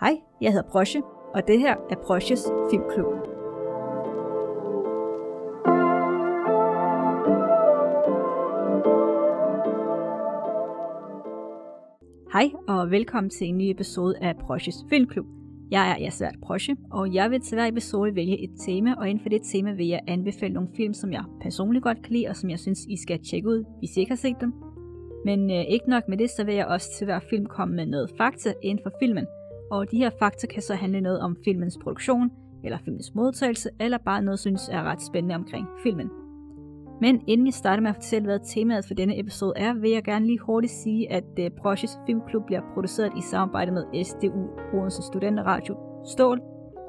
Hej, jeg hedder Brosje, og det her er Brosjes Filmklub. Hej og velkommen til en ny episode af Brosjes Filmklub. Jeg er Jasværd Brosje, og jeg vil til hver episode vælge et tema, og inden for det tema vil jeg anbefale nogle film, som jeg personligt godt kan lide, og som jeg synes, I skal tjekke ud, hvis I ikke har set dem. Men øh, ikke nok med det, så vil jeg også til hver film komme med noget fakta inden for filmen, og de her fakta kan så handle noget om filmens produktion, eller filmens modtagelse, eller bare noget, synes er ret spændende omkring filmen. Men inden jeg starter med at fortælle, hvad temaet for denne episode er, vil jeg gerne lige hurtigt sige, at øh, uh, Brosjes Filmklub bliver produceret i samarbejde med SDU, Odense Studenterradio Stål,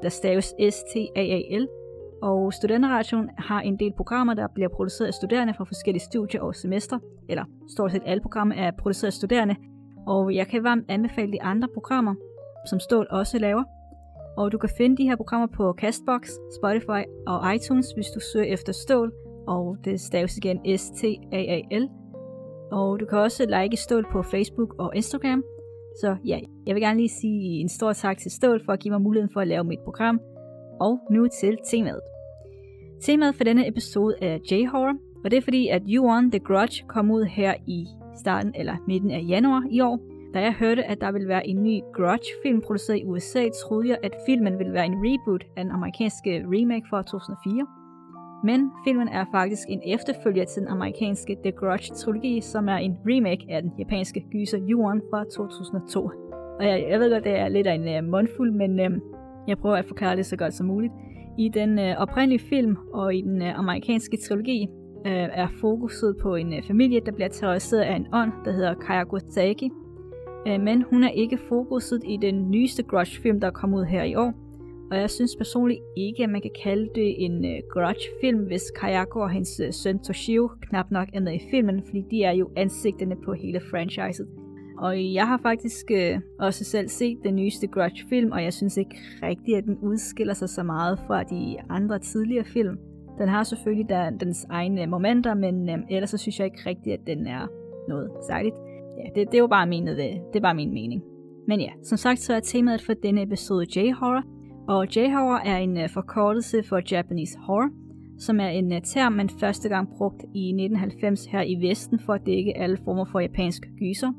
der staves S-T-A-A-L, og Studenterradioen har en del programmer, der bliver produceret af studerende fra forskellige studier og semester, eller stort set alle programmer er produceret af studerende, og jeg kan varmt anbefale de andre programmer, som Stål også laver. Og du kan finde de her programmer på Castbox, Spotify og iTunes, hvis du søger efter Stål, og det staves igen S-T-A-A-L. Og du kan også like Stål på Facebook og Instagram. Så ja, jeg vil gerne lige sige en stor tak til Stål for at give mig muligheden for at lave mit program. Og nu til temaet. Temaet for denne episode er J-horror, og det er fordi, at You Won The Grudge kom ud her i starten eller midten af januar i år. Da jeg hørte, at der ville være en ny Grudge-film produceret i USA, troede jeg, at filmen ville være en reboot af den amerikanske remake fra 2004. Men filmen er faktisk en efterfølger til den amerikanske The Grudge-trilogi, som er en remake af den japanske gyser Yuan fra 2002. Og jeg, jeg ved godt, det er lidt af en uh, mundfuld, men uh, jeg prøver at forklare det så godt som muligt. I den uh, oprindelige film og i den uh, amerikanske trilogi uh, er fokuset på en uh, familie, der bliver terroriseret af en ånd, der hedder Kayagosaki, Øh, Øh, men hun er ikke fokuset i den nyeste Grudge-film, der er kommet ud her i år. Og jeg synes personligt ikke, at man kan kalde det en øh, Grudge-film, hvis Kayako og hendes øh, søn Toshio knap nok er med i filmen, fordi de er jo ansigterne på hele franchiset. Og jeg har faktisk også selv set den nyeste Grudge-film, og jeg synes ikke rigtigt, at den udskiller sig så meget fra de andre tidligere film. Den har selvfølgelig der, dens egne momenter, men ellers så synes jeg ikke rigtigt, at den er noget særligt ja, det, det er jo bare min, det, øh, det er bare min mening. Men ja, som sagt så er temaet for denne episode J-horror, og J-horror er en uh, forkortelse for Japanese horror, som er en uh, term, man første gang brugt i 1990 her i Vesten for at dække alle former for japansk gyser.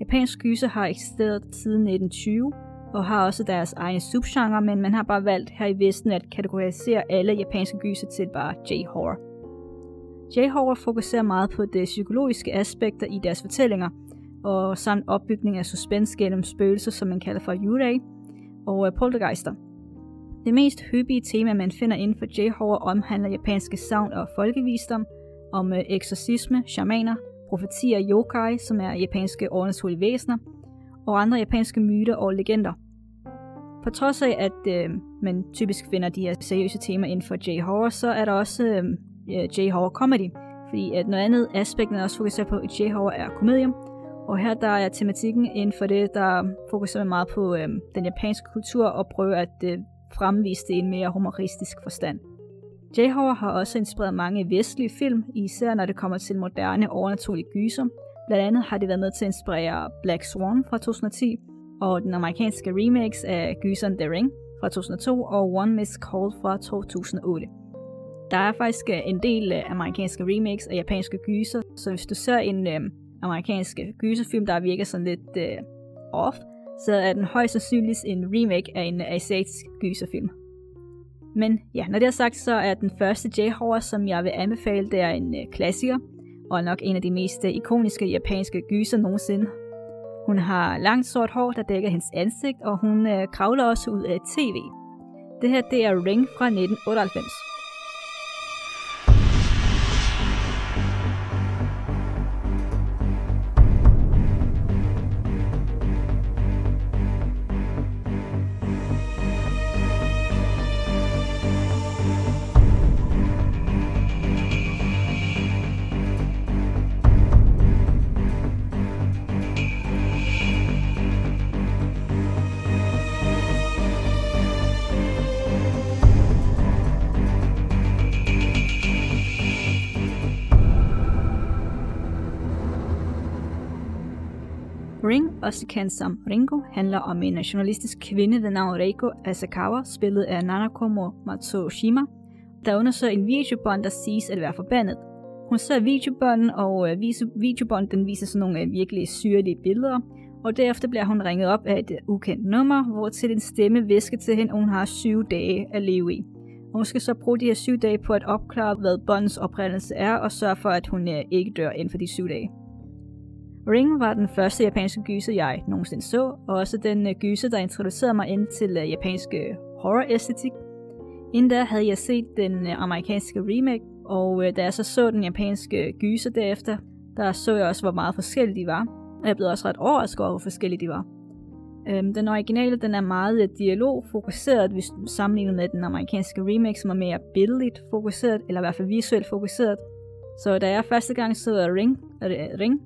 Japansk gyser har eksisteret siden 1920, og har også deres egne subgenre, men man har bare valgt her i Vesten at kategorisere alle japanske gyser til bare J-horror. J-horror fokuserer meget på det psykologiske aspekter i deres fortællinger, og samt opbygning af suspens gennem spøgelser, som man kalder for yurei, og øh, poltergeister. Det mest hyppige tema, man finder inden for J-horror, omhandler japanske savn og folkevisdom, om øh, eksorcisme, shamaner, profetier og yokai, som er japanske overnaturlige væsener, og andre japanske myter og legender. På trods af, at øh, man typisk finder de her seriøse temaer inden for J-horror, så er der også øh, J-horror comedy, fordi at noget andet aspekt, man også fokuserer på i J-horror, er komedier, og her der er tematikken inden for det, der fokuserer meget på øh, den japanske kultur og prøver at øh, fremvise det i en mere humoristisk forstand. J-horror har også inspireret mange vestlige film, især når det kommer til moderne overnaturlige gyser. Blandt andet har det været med til at inspirere Black Swan fra 2010, og den amerikanske remakes af gyseren The Ring fra 2002 og One Miss Call fra 2008. Der er faktisk øh, en del øh, amerikanske remakes af japanske gyser, så hvis du ser en øh, amerikanske gyserfilm, der virker sådan lidt øh, off, så er den højst sandsynligt en remake af en asiatisk gyserfilm. Men ja, når det er sagt, så er den første J-horror, som jeg vil anbefale, det er en øh, klassiker, og nok en af de mest øh, ikoniske japanske gyser nogensinde. Hun har langt sort hår, der dækker hendes ansigt, og hun øh, kravler også ud af tv. Det her, det er Ring fra 1998. også kendt som Ringo, handler om en nationalistisk kvinde ved navn Reiko Asakawa, spillet af Nanakomo Matsushima, der undersøger en videobånd, der siges at være forbandet. Hun ser videobånden, og øh, videobånden den viser sådan nogle øh, virkelig syrlige billeder, og derefter bliver hun ringet op af et øh, ukendt nummer, hvor til en stemme visker til hende, at hun har syv dage at leve i. Og hun skal så bruge de her syv dage på at opklare, hvad båndens oprindelse er, og sørge for, at hun øh, ikke dør inden for de syv dage. Ring var den første japanske gyser, jeg nogensinde så, og også den øh, gyser, der introducerede mig ind til øh, japanske horror-æstetik. Inden da havde jeg set den øh, amerikanske remake, og da jeg så så den japanske gyser derefter, der så jeg også, hvor meget forskellige de var. Og jeg blev også ret overrasket over, hvor forskellige de var. Um, den originale den er meget dialogfokuseret, hvis du sammenligner med den amerikanske remake, som er mere billedligt fokuseret, eller i hvert fald visuelt fokuseret. Så da jeg første gang så Ring, Ring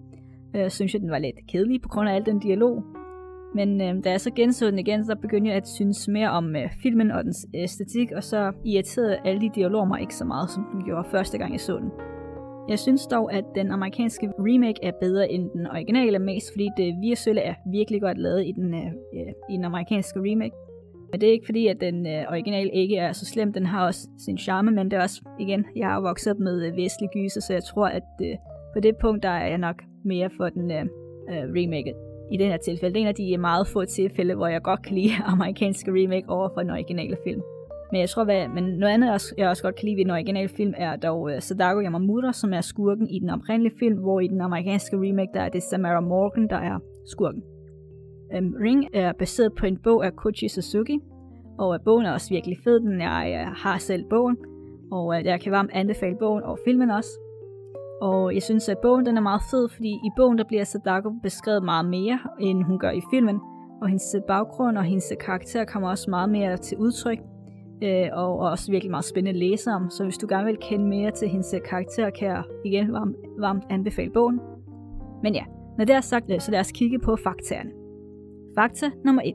øh, synes jeg, den var lidt kedelig på grund af al den dialog. Men øh, da jeg så genså den igen, så begyndte jeg at synes mere om øh, filmen og dens æstetik, og så irriterede alle de dialoger mig ikke så meget, som den gjorde første gang jeg så den. Jeg synes dog, at den amerikanske remake er bedre end den originale, mest fordi det visuelle er virkelig godt lavet i den, øh, i den amerikanske remake. Men det er ikke fordi, at den øh, originale ikke er så slem. Den har også sin charme, men det er også, igen, jeg har vokset op med øh, vestlige gyser, så jeg tror, at øh, på det punkt, der er jeg nok mere for den øh, øh remake i den her tilfælde. Det er en af de øh, meget få tilfælde, hvor jeg godt kan lide amerikanske remake over for den originale film. Men jeg tror, hvad, men noget andet, jeg også godt kan lide ved den originale film, er dog uh, Sadako Yamamoto, som er skurken i den oprindelige film, hvor i den amerikanske remake, der er det Samara Morgan, der er skurken. Um, Ring er baseret på en bog af Koji Suzuki, og uh, bogen er også virkelig fed. Den jeg uh, har selv bogen, og uh, jeg kan varmt anbefale bogen og filmen også. Og jeg synes, at bogen den er meget fed, fordi i bogen der bliver Sadako beskrevet meget mere, end hun gør i filmen. Og hendes øh, baggrund og hendes øh, karakter kommer også meget mere til udtryk. Øh, og, og også virkelig meget spændende at læse om. Så hvis du gerne vil kende mere til hendes øh, karakter, kan jeg igen varmt, varmt anbefale bogen. Men ja, når det er sagt, så lad os kigge på faktaerne. Fakta nummer 1.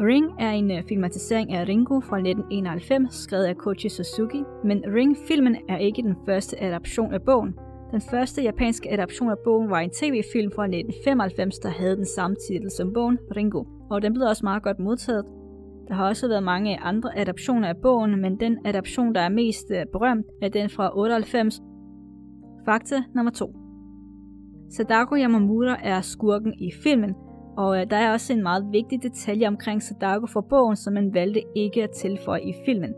Ring er en øh, filmatisering af Ringo fra 1991, skrevet af Koji Suzuki, men Ring-filmen er ikke den første adaption af bogen. Den første japanske adaption af bogen var en tv-film fra 1995, der havde den samme titel som bogen, Ringo, og den blev også meget godt modtaget. Der har også været mange andre adaptioner af bogen, men den adaption, der er mest øh, berømt, er den fra 98. Fakta nummer 2. Sadako Yamamura er skurken i filmen, og øh, der er også en meget vigtig detalje omkring Sadako fra bogen, som man valgte ikke at tilføje i filmen.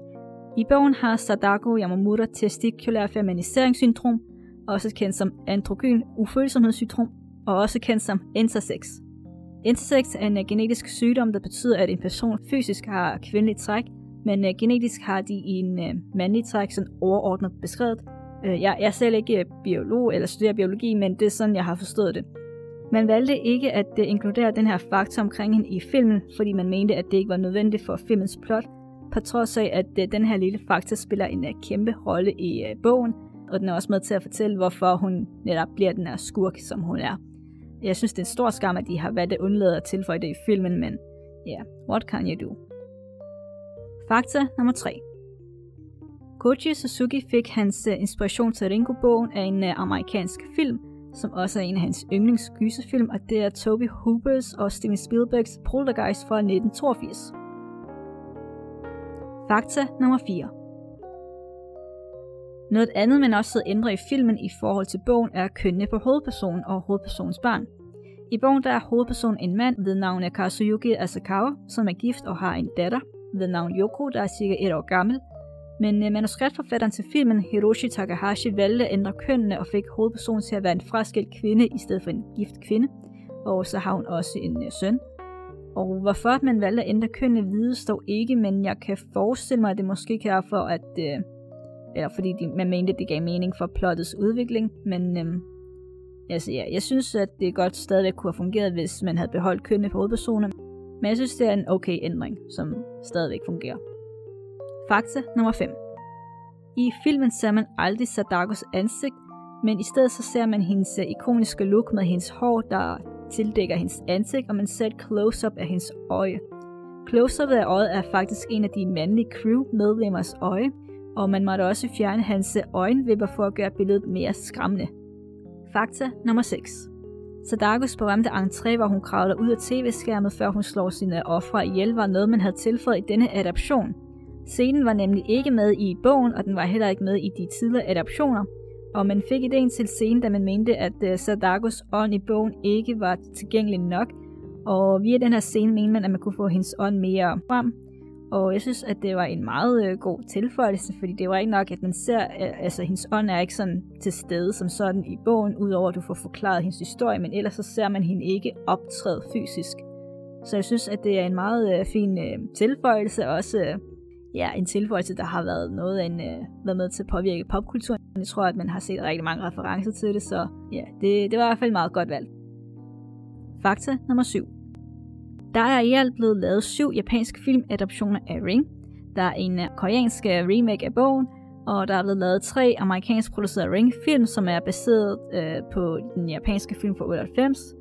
I bogen har Sadako Yamamura testikulær feminiseringssyndrom, også kendt som androgyn ufølsomhedssyndrom, og også kendt som intersex. Intersex er en uh, genetisk sygdom, der betyder, at en person fysisk har kvindelige træk, men uh, genetisk har de en øh, uh, mandlig træk sådan overordnet beskrevet. Uh, jeg, jeg er selv ikke biolog eller studerer biologi, men det er sådan, jeg har forstået det. Man valgte ikke at inkludere den her faktor omkring hende i filmen, fordi man mente, at det ikke var nødvendigt for filmens plot, på trods af, at øh, den her lille faktor spiller en øh, kæmpe rolle i øh, bogen, og den er også med til at fortælle, hvorfor hun netop bliver den her skurk, som hun er. Jeg synes, det er en stor skam, at de har valgt at undlade at tilføje det i filmen, men ja, yeah, what can you do? Fakta nummer 3. Koji Suzuki fik hans inspiration til Ringo-bogen af en amerikansk film, som også er en af hans yndlingsgyserfilm, og det er Toby Hoopers og Steven Spielbergs Poltergeist fra 1982. Fakta nummer 4. Noget andet, man også havde ændret i filmen i forhold til bogen, er kønnene på hovedpersonen og hovedpersonens barn. I bogen der er hovedpersonen en mand ved navn Kazuyuki Asakawa, som er gift og har en datter ved navn Yoko, der er cirka et år gammel, men øh, manuskriptforfatteren til filmen, Hiroshi Takahashi, valgte at ændre kønnene og fik hovedpersonen til at være en fraskilt kvinde i stedet for en gift kvinde. Og så har hun også en øh, søn. Og hvorfor man valgte at ændre kønnene vides dog ikke, men jeg kan forestille mig, at det måske kan være for, at... Øh, eller fordi de, man mente, at det gav mening for plottets udvikling, men uh, altså, ja, jeg synes, at det godt stadigvæk kunne have fungeret, hvis man havde beholdt kønnene på hovedpersonen. Men jeg synes, det er en okay ændring, som stadigvæk fungerer. Fakta nummer 5. I filmen ser man aldrig Sadakos ansigt, men i stedet så ser man hendes øh, ikoniske look med hendes hår, der tildækker hendes ansigt, og man ser et close-up af hendes øje. Close-up af øjet er faktisk en af de mandlige crew-medlemmers øje, og man måtte også fjerne hans øh, øjenvipper for at gøre billedet mere skræmmende. Fakta nummer 6. Sadakos berømte entré, hvor hun kravler ud af tv-skærmet, før hun slår sine ofre ihjel, var noget, man havde tilføjet i denne adaption. Scenen var nemlig ikke med i bogen, og den var heller ikke med i de tidligere adaptioner, og man fik ideen til scenen, da man mente, at øh, uh, Sadakos ånd i bogen ikke var tilgængelig nok, og via den her scene mente man, at man kunne få hendes ånd mere frem, og jeg synes, at det var en meget øh, god tilføjelse, fordi det var ikke nok, at man ser, øh, altså hendes ånd er ikke sådan til stede som sådan i bogen, udover at du får forklaret hendes historie, men ellers så ser man hende ikke optræde fysisk. Så jeg synes, at det er en meget øh, fin øh, tilføjelse, også øh, ja, en tilføjelse, der har været noget af en, øh, været med til at påvirke popkulturen. Jeg tror, at man har set rigtig mange referencer til det, så ja, det, det var i hvert fald meget godt valgt. Fakta nummer 7. Der er i alt blevet lavet syv japanske filmadaptioner af Ring. Der er en øh, koreansk øh, remake af bogen, og der er blevet lavet tre amerikansk producerede Ring-film, som er baseret øh, på den japanske film fra 98.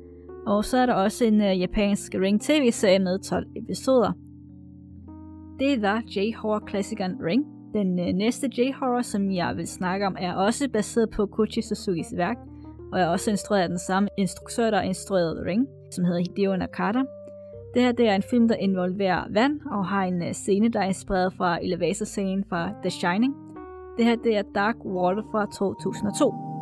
Og så er der også en øh, japansk Ring tv-serie med 12 episoder. Det var J-horror-klassikeren Ring. Den øh, næste J-horror, som jeg vil snakke om, er også baseret på Kochi Suzukis værk, og er også instrueret af den samme instruktør, der instruerede Ring, som hedder Hideo Nakata. Det her det er en film, der involverer vand og har en uh, scene, der er inspireret fra elevator-scenen fra The Shining. Det her det er Dark Water fra 2002.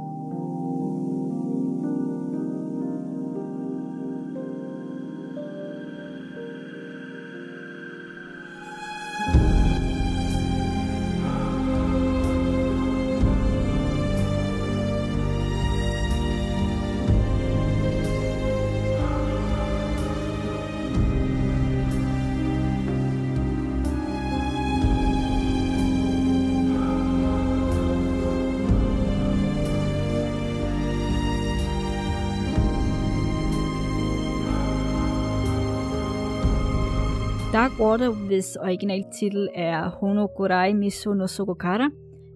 Dark Water, hvis original titel er Honokurai Miso no Sokokara,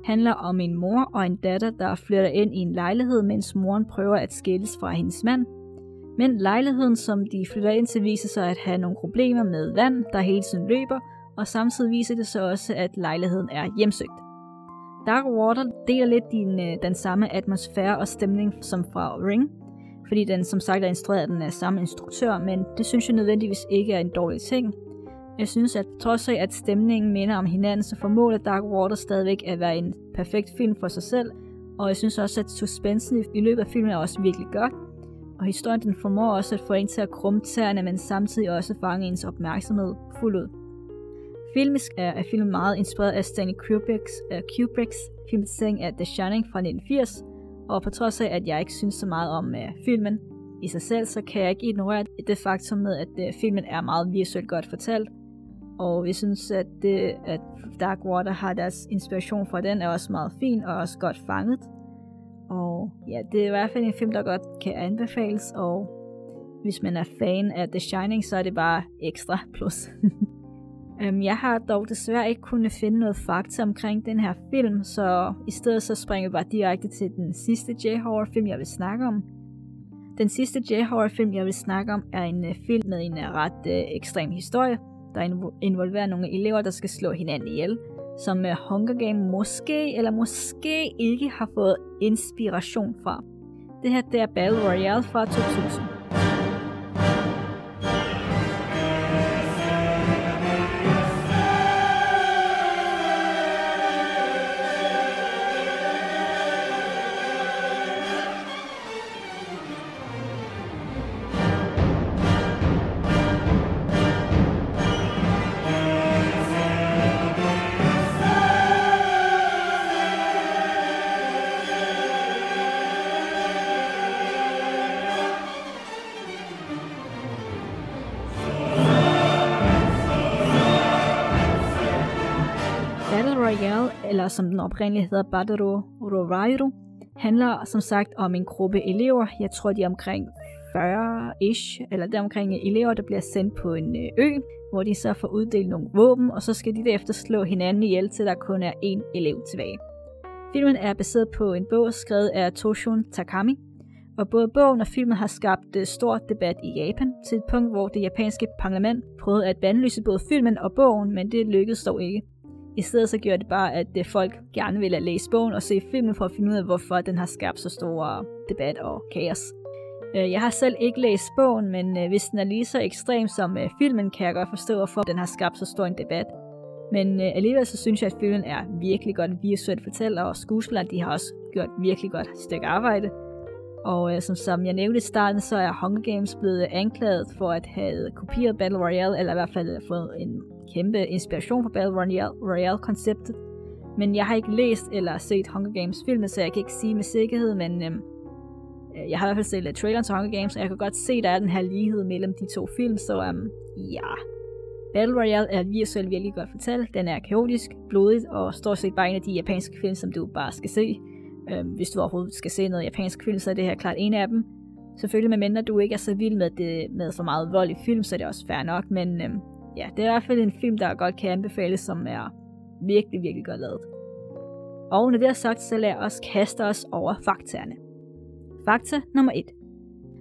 handler om en mor og en datter, der flytter ind i en lejlighed, mens moren prøver at skilles fra hendes mand. Men lejligheden, som de flytter ind til, viser sig at have nogle problemer med vand, der hele tiden løber, og samtidig viser det sig også, at lejligheden er hjemsøgt. Dark Water deler lidt din, øh, den samme atmosfære og stemning som fra Ring, fordi den som sagt er instrueret af den øh, samme instruktør, men det synes jeg nødvendigvis ikke er en dårlig ting, jeg synes, at trods af, at stemningen minder om hinanden, så formåler Dark Water stadigvæk at være en perfekt film for sig selv, og jeg synes også, at suspensen i løbet af filmen er også virkelig godt, og historien den formår også at få en til at krumme tæerne, men samtidig også fange ens opmærksomhed fuldt ud. Filmisk er, er filmen meget inspireret af Stanley Kubricks, uh, Kubricks filmatisering af The Shining fra 1980, og på trods af, at jeg ikke synes så meget om uh, filmen i sig selv, så kan jeg ikke ignorere det faktum med, at uh, filmen er meget visuelt godt fortalt, og vi synes, at, det, at Dark Water har deres inspiration fra den, er også meget fin og også godt fanget. Og ja, det er i hvert fald en film, der godt kan anbefales, og hvis man er fan af The Shining, så er det bare ekstra plus. um, jeg har dog desværre ikke kunnet finde noget fakta omkring den her film, så i stedet så springer vi bare direkte til den sidste J-horror film, jeg vil snakke om. Den sidste J-horror film, jeg vil snakke om, er en uh, film med en uh, ret uh, ekstrem historie, der involverer nogle elever, der skal slå hinanden ihjel, som øh, Hunger Game måske eller måske ikke har fået inspiration fra. Det her det er Battle Royale fra 2000. eller som den oprindeligt hedder Badaro Rorairo, handler som sagt om en gruppe elever. Jeg tror, de er omkring 40-ish, eller der omkring elever, der bliver sendt på en øh, ø, hvor de så får uddelt nogle våben, og så skal de derefter slå hinanden ihjel, til der kun er én elev tilbage. Filmen er baseret på en bog skrevet af Toshun Takami, og både bogen og filmen har skabt øh, stor debat i Japan, til et punkt, hvor det japanske parlament prøvede at bandlyse både filmen og bogen, men det lykkedes dog ikke. I stedet så gjorde det bare, at folk gerne ville læse bogen og se filmen for at finde ud af, hvorfor den har skabt så stor debat og kaos. Øh, jeg har selv ikke læst bogen, men øh, hvis den er lige så ekstrem som øh, filmen, kan jeg godt forstå, hvorfor den har skabt så stor en debat. Men alligevel så synes jeg, at filmen er virkelig godt visuelt fortæller, og skuespillerne de har også gjort virkelig godt stykke arbejde. Og som, som jeg nævnte i starten, så er Hunger Games blevet anklaget for at have kopieret Battle Royale, eller i hvert fald fået en kæmpe inspiration for Battle Royale-konceptet. Men jeg har ikke læst eller set Hunger Games filmen, så jeg kan ikke sige med sikkerhed, men øhm, øh, jeg har i hvert fald set lidt traileren til Hunger Games, og jeg kan godt se, der er den her lighed mellem de to film, så øhm, ja. Battle Royale er visuelt virkelig godt fortalt. Den er kaotisk, blodig og stort set bare en af de japanske film, som du bare skal se. Øhm, hvis du overhovedet skal se noget japansk film, så er det her klart en af dem. Selvfølgelig med mindre du ikke er så vild med, det, med for meget vold i film, så er det også fair nok, men øhm, ja, det er i hvert fald en film, der godt kan anbefales, som er virkelig, virkelig godt lavet. Og når det er sagt, så lad os kaste os over faktaerne. Fakta nummer 1.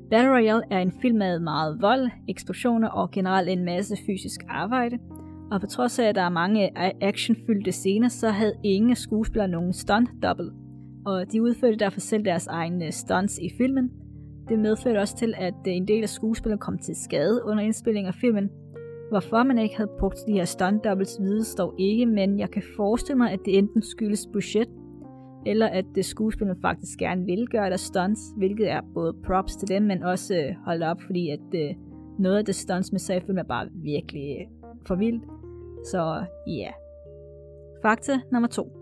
Battle Royale er en film med meget vold, eksplosioner og generelt en masse fysisk arbejde. Og på trods af, at der er mange actionfyldte scener, så havde ingen skuespillere nogen stunt double. Og de udførte derfor selv deres egne stunts i filmen. Det medførte også til, at en del af skuespillerne kom til skade under indspillingen af filmen, Hvorfor man ikke havde brugt de her stunt doubles vides dog ikke, men jeg kan forestille mig, at det enten skyldes budget, eller at det skuespillerne faktisk gerne vil gøre der stunts, hvilket er både props til dem, men også øh, holdt op, fordi at øh, noget af det stunts med sagfilm er bare virkelig øh, for vildt. Så ja. Yeah. Fakta nummer 2.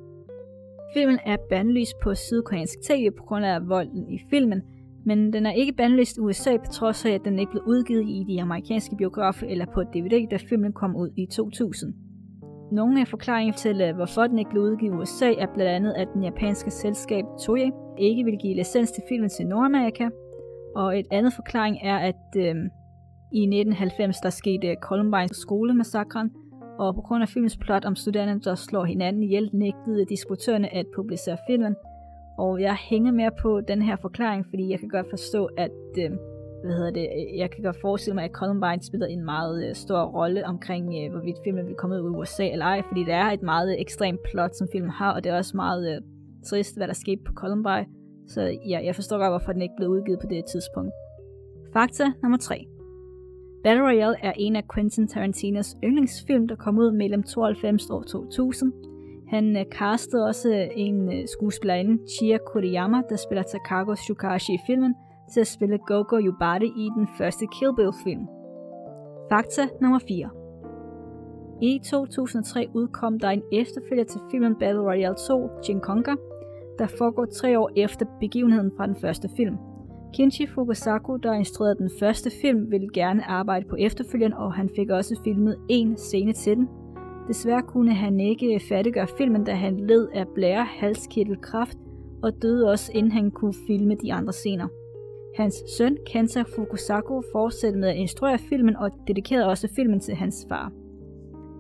Filmen er bandlyst på sydkoreansk tv på grund af volden i filmen, men den er ikke bandlyst i USA på trods af, at den ikke blev udgivet i de amerikanske biografer eller på DVD, da filmen kom ud i 2000. Nogle af forklaringerne til, øh, hvorfor den ikke blev udgivet i USA, er blandt andet, at den japanske selskab Toei ikke ville give licens til filmen til Nordamerika. Og et andet forklaring er, at øh, i 1990 der skete Columbine skolemassakren, og på grund af filmens plot om studerende, der slår hinanden ihjel, nægtede distributørerne at publicere filmen, og jeg hænger mere på den her forklaring, fordi jeg kan godt forstå, at øh, hvad hedder det, øh, jeg kan godt forestille mig, at Columbine spiller en meget øh, stor rolle omkring, øh, hvorvidt filmen vil komme ud i USA eller ej, fordi det er et meget øh, ekstremt plot, som filmen har, og det er også meget øh, trist, hvad der skete på Columbine. Så ja, jeg forstår godt, hvorfor den ikke blev udgivet på det tidspunkt. Fakta nummer 3. Battle Royale er en af Quentin Tarantinos yndlingsfilm, der kom ud mellem 92 og 2000, han øh, castede også øh, en øh, skuespillerinde, Chia Kuriyama, der spiller Takako Shukashi i filmen, til at spille Gogo Yubari i den første Kill Bill-film. Fakta nummer 4. I 2003 udkom der en efterfølger til filmen Battle Royale 2, Jinkonga, der foregår tre år efter begivenheden fra den første film. Kinshi Fukasaku, der instruerede den første film, ville gerne arbejde på efterfølgeren, og han fik også filmet en scene til den, Desværre kunne han ikke færdiggøre filmen, da han led af blære halskirtelkræft og døde også inden han kunne filme de andre scener. Hans søn, Kenta Fukusako, fortsatte med at instruere filmen og dedikerede også filmen til hans far.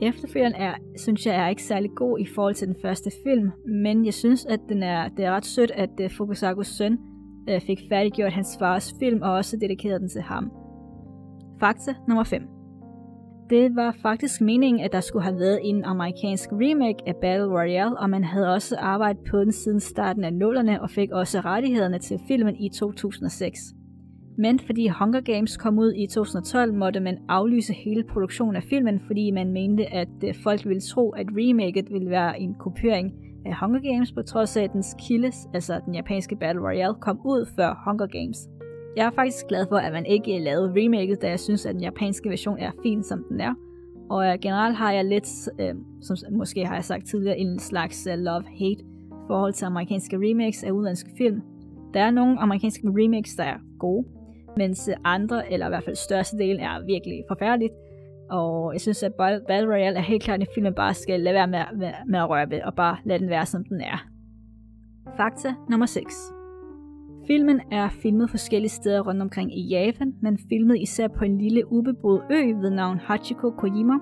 Efterfølgeren er, synes jeg, er ikke særlig god i forhold til den første film, men jeg synes, at den er, det er ret sødt, at øh, Fukusakos søn øh, fik færdiggjort hans fars film og også dedikerede den til ham. Fakta nummer 5. Det var faktisk meningen, at der skulle have været en amerikansk remake af Battle Royale, og man havde også arbejdet på den siden starten af nullerne og fik også rettighederne til filmen i 2006. Men fordi Hunger Games kom ud i 2012, måtte man aflyse hele produktionen af filmen, fordi man mente, at øh, folk ville tro, at remaket ville være en kopiering af Hunger Games, på trods af at dens kildes, altså den japanske Battle Royale, kom ud før Hunger Games. Jeg er faktisk glad for, at man ikke lavede remaket, da jeg synes, at den japanske version er fin, som den er. Og øh, generelt har jeg lidt, øh, som måske har jeg sagt tidligere, en slags uh, love-hate forhold til amerikanske remakes af udenlandske film. Der er nogle amerikanske remakes, der er gode, mens øh, andre, eller i hvert fald størstedelen, er virkelig forfærdeligt. Og jeg synes, at Battle Royale er helt klart en film, man bare skal lade være med, med, med at røre ved, og bare lade den være, som den er. Fakta nummer 6. Filmen er filmet forskellige steder rundt omkring i Japan, men filmet især på en lille ubeboet ø ved navn Hachiko Kojima,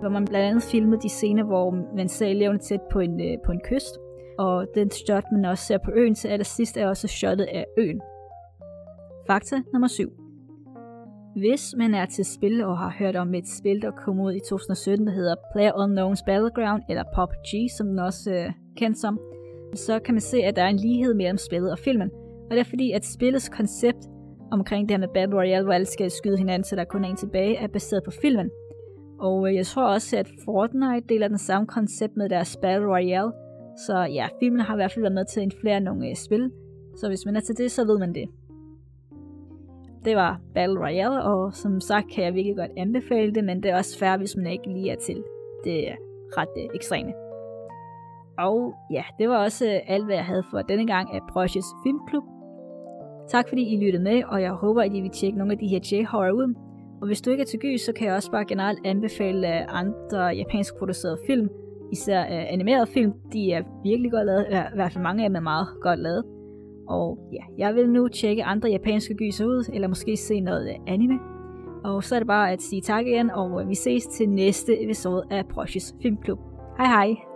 hvor man blandt andet filmede de scener, hvor man ser eleverne tæt på en, øh, på en kyst, og den shot, man også ser på øen til allersidst, er også shottet af øen. Fakta nummer 7. Hvis man er til spil og har hørt om et spil, der kom ud i 2017, der hedder Player Unknown's Battleground, eller PUBG, som den også øh, kendt som, så kan man se, at der er en lighed mellem spillet og filmen. Og det er fordi, at spillets koncept omkring det her med Battle Royale, hvor alle skal skyde hinanden, så der kun er en tilbage, er baseret på filmen. Og øh, jeg tror også, at Fortnite deler den samme koncept med deres Battle Royale. Så ja, filmen har i hvert fald været med til at influere nogle øh, spil. Så hvis man er til det, så ved man det. Det var Battle Royale, og som sagt kan jeg virkelig godt anbefale det, men det er også fair, hvis man ikke lige er til det er ret ekstreme. Og ja, det var også alt, hvad jeg havde for denne gang af Brosjes Filmklub. Tak fordi I lyttede med, og jeg håber, at I vil tjekke nogle af de her J-horror ud. Og hvis du ikke er til gys, så kan jeg også bare generelt anbefale øh, andre japansk producerede film, især øh, uh, animerede film. De er virkelig godt lavet, i hvert fald mange af dem er meget godt lavet. Og ja, jeg vil nu tjekke andre japanske gyser ud, eller måske se noget øh, anime. Og så er det bare at sige tak igen, og vi ses til næste episode af Brosjes Filmklub. Hej hej!